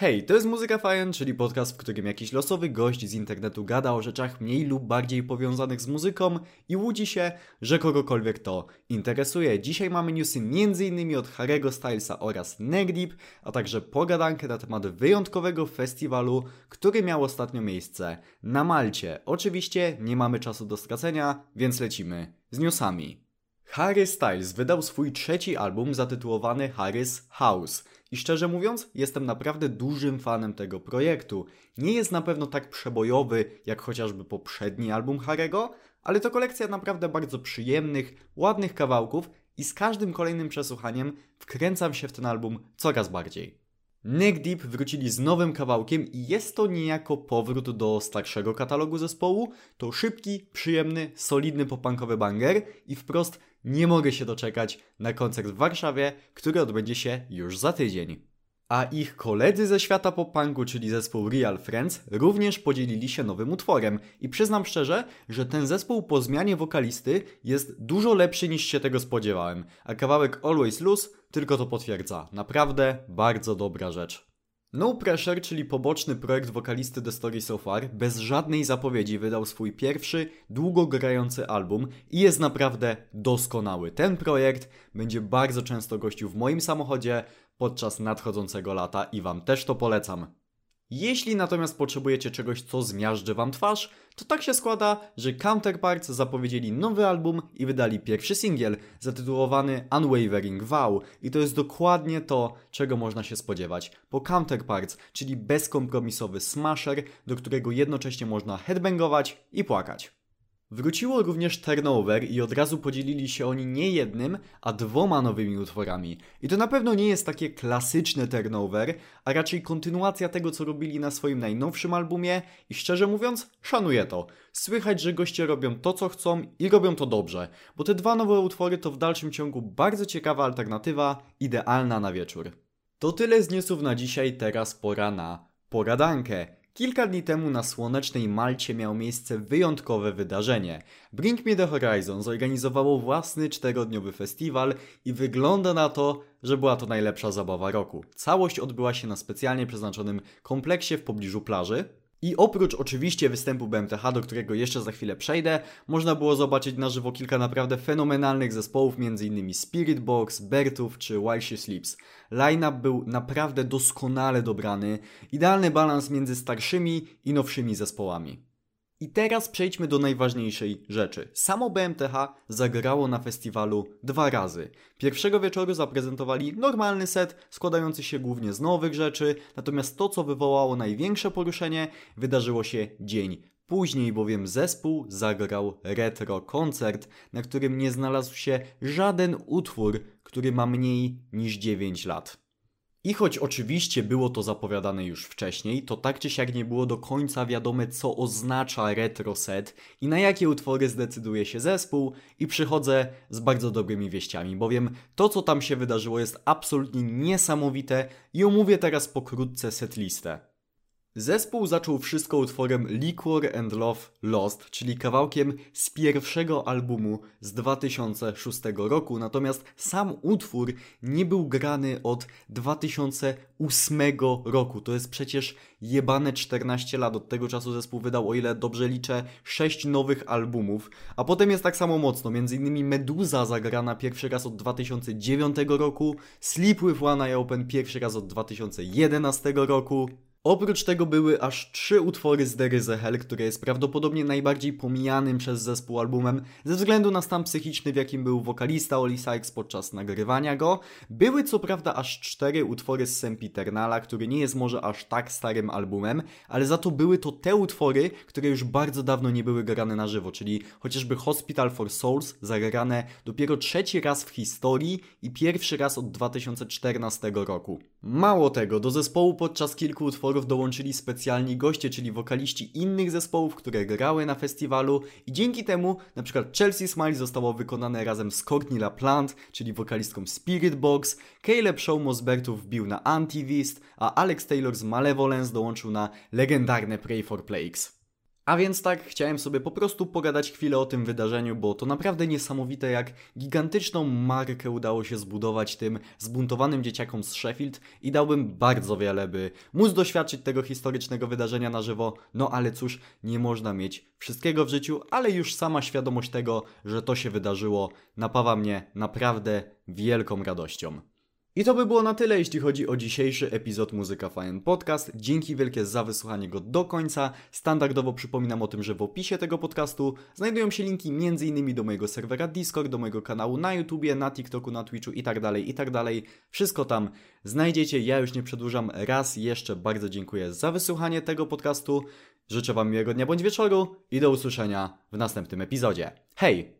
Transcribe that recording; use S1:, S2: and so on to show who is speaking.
S1: Hej, to jest Muzyka Fajen, czyli podcast, w którym jakiś losowy gość z internetu gada o rzeczach mniej lub bardziej powiązanych z muzyką i łudzi się, że kogokolwiek to interesuje. Dzisiaj mamy newsy m.in. od Harry'ego Stylesa oraz Negdip, a także pogadankę na temat wyjątkowego festiwalu, który miał ostatnio miejsce na Malcie. Oczywiście nie mamy czasu do stracenia, więc lecimy z newsami. Harry Styles wydał swój trzeci album zatytułowany Harry's House. I szczerze mówiąc, jestem naprawdę dużym fanem tego projektu. Nie jest na pewno tak przebojowy jak chociażby poprzedni album Harry'ego, ale to kolekcja naprawdę bardzo przyjemnych, ładnych kawałków i z każdym kolejnym przesłuchaniem wkręcam się w ten album coraz bardziej. Neck Deep wrócili z nowym kawałkiem i jest to niejako powrót do starszego katalogu zespołu. To szybki, przyjemny, solidny popankowy banger i wprost nie mogę się doczekać na koncert w Warszawie, który odbędzie się już za tydzień. A ich koledzy ze świata pop-punku, czyli zespół Real Friends, również podzielili się nowym utworem. I przyznam szczerze, że ten zespół po zmianie wokalisty jest dużo lepszy niż się tego spodziewałem. A kawałek Always Lose tylko to potwierdza. Naprawdę bardzo dobra rzecz. No Pressure, czyli poboczny projekt wokalisty The Story So Far, bez żadnej zapowiedzi wydał swój pierwszy, długo grający album i jest naprawdę doskonały. Ten projekt będzie bardzo często gościł w moim samochodzie podczas nadchodzącego lata i Wam też to polecam. Jeśli natomiast potrzebujecie czegoś, co zmiażdży Wam twarz, to tak się składa, że Counterparts zapowiedzieli nowy album i wydali pierwszy singiel zatytułowany Unwavering Vow i to jest dokładnie to, czego można się spodziewać po Counterparts, czyli bezkompromisowy smasher, do którego jednocześnie można headbangować i płakać. Wróciło również Turnover i od razu podzielili się oni nie jednym, a dwoma nowymi utworami. I to na pewno nie jest takie klasyczne Turnover, a raczej kontynuacja tego, co robili na swoim najnowszym albumie i szczerze mówiąc, szanuję to. Słychać, że goście robią to, co chcą i robią to dobrze, bo te dwa nowe utwory to w dalszym ciągu bardzo ciekawa alternatywa, idealna na wieczór. To tyle z newsów na dzisiaj, teraz pora na poradankę. Kilka dni temu na słonecznej Malcie miało miejsce wyjątkowe wydarzenie. Bring Me The Horizon zorganizowało własny czterodniowy festiwal i wygląda na to, że była to najlepsza zabawa roku. Całość odbyła się na specjalnie przeznaczonym kompleksie w pobliżu plaży, i oprócz oczywiście występu BMTH, do którego jeszcze za chwilę przejdę, można było zobaczyć na żywo kilka naprawdę fenomenalnych zespołów, m.in. Spirit Box, Bertów czy While She Sleeps. Line-up był naprawdę doskonale dobrany, idealny balans między starszymi i nowszymi zespołami. I teraz przejdźmy do najważniejszej rzeczy. Samo BMTH zagrało na festiwalu dwa razy. Pierwszego wieczoru zaprezentowali normalny set, składający się głównie z nowych rzeczy, natomiast to, co wywołało największe poruszenie, wydarzyło się dzień Później bowiem zespół zagrał retro koncert, na którym nie znalazł się żaden utwór, który ma mniej niż 9 lat. I choć oczywiście było to zapowiadane już wcześniej, to tak czy siak nie było do końca wiadome, co oznacza retro set i na jakie utwory zdecyduje się zespół, i przychodzę z bardzo dobrymi wieściami, bowiem to, co tam się wydarzyło, jest absolutnie niesamowite i omówię teraz pokrótce setlistę. Zespół zaczął wszystko utworem Liquor and Love Lost, czyli kawałkiem z pierwszego albumu z 2006 roku, natomiast sam utwór nie był grany od 2008 roku. To jest przecież jebane 14 lat. Od tego czasu zespół wydał, o ile dobrze liczę, 6 nowych albumów, a potem jest tak samo mocno. Między innymi Meduza zagrana pierwszy raz od 2009 roku, Sleep with One Eye Open pierwszy raz od 2011 roku. Oprócz tego były aż trzy utwory z a Hell, które jest prawdopodobnie najbardziej pomijanym przez zespół albumem ze względu na stan psychiczny, w jakim był wokalista Oli Sykes podczas nagrywania go. Były co prawda aż cztery utwory z Sempiternala, który nie jest może aż tak starym albumem, ale za to były to te utwory, które już bardzo dawno nie były grane na żywo, czyli chociażby Hospital for Souls zagrane dopiero trzeci raz w historii i pierwszy raz od 2014 roku. Mało tego, do zespołu podczas kilku utworów utworów dołączyli specjalni goście, czyli wokaliści innych zespołów, które grały na festiwalu i dzięki temu na przykład Chelsea Smile zostało wykonane razem z Courtney LaPlante, czyli wokalistką Spirit Box, Caleb Show Mosbertów wbił na Antivist, a Alex Taylor z Malevolence dołączył na legendarne Pray for Plagues. A więc tak, chciałem sobie po prostu pogadać chwilę o tym wydarzeniu, bo to naprawdę niesamowite, jak gigantyczną markę udało się zbudować tym zbuntowanym dzieciakom z Sheffield i dałbym bardzo wiele, by móc doświadczyć tego historycznego wydarzenia na żywo. No ale cóż, nie można mieć wszystkiego w życiu, ale już sama świadomość tego, że to się wydarzyło, napawa mnie naprawdę wielką radością. I to by było na tyle, jeśli chodzi o dzisiejszy epizod Muzyka Fajn Podcast. Dzięki wielkie za wysłuchanie go do końca. Standardowo przypominam o tym, że w opisie tego podcastu znajdują się linki m.in. do mojego serwera Discord, do mojego kanału na YouTubie, na TikToku, na Twitchu i tak dalej, i tak. Wszystko tam znajdziecie. Ja już nie przedłużam. Raz jeszcze bardzo dziękuję za wysłuchanie tego podcastu. Życzę Wam miłego dnia bądź wieczoru i do usłyszenia w następnym epizodzie. Hej!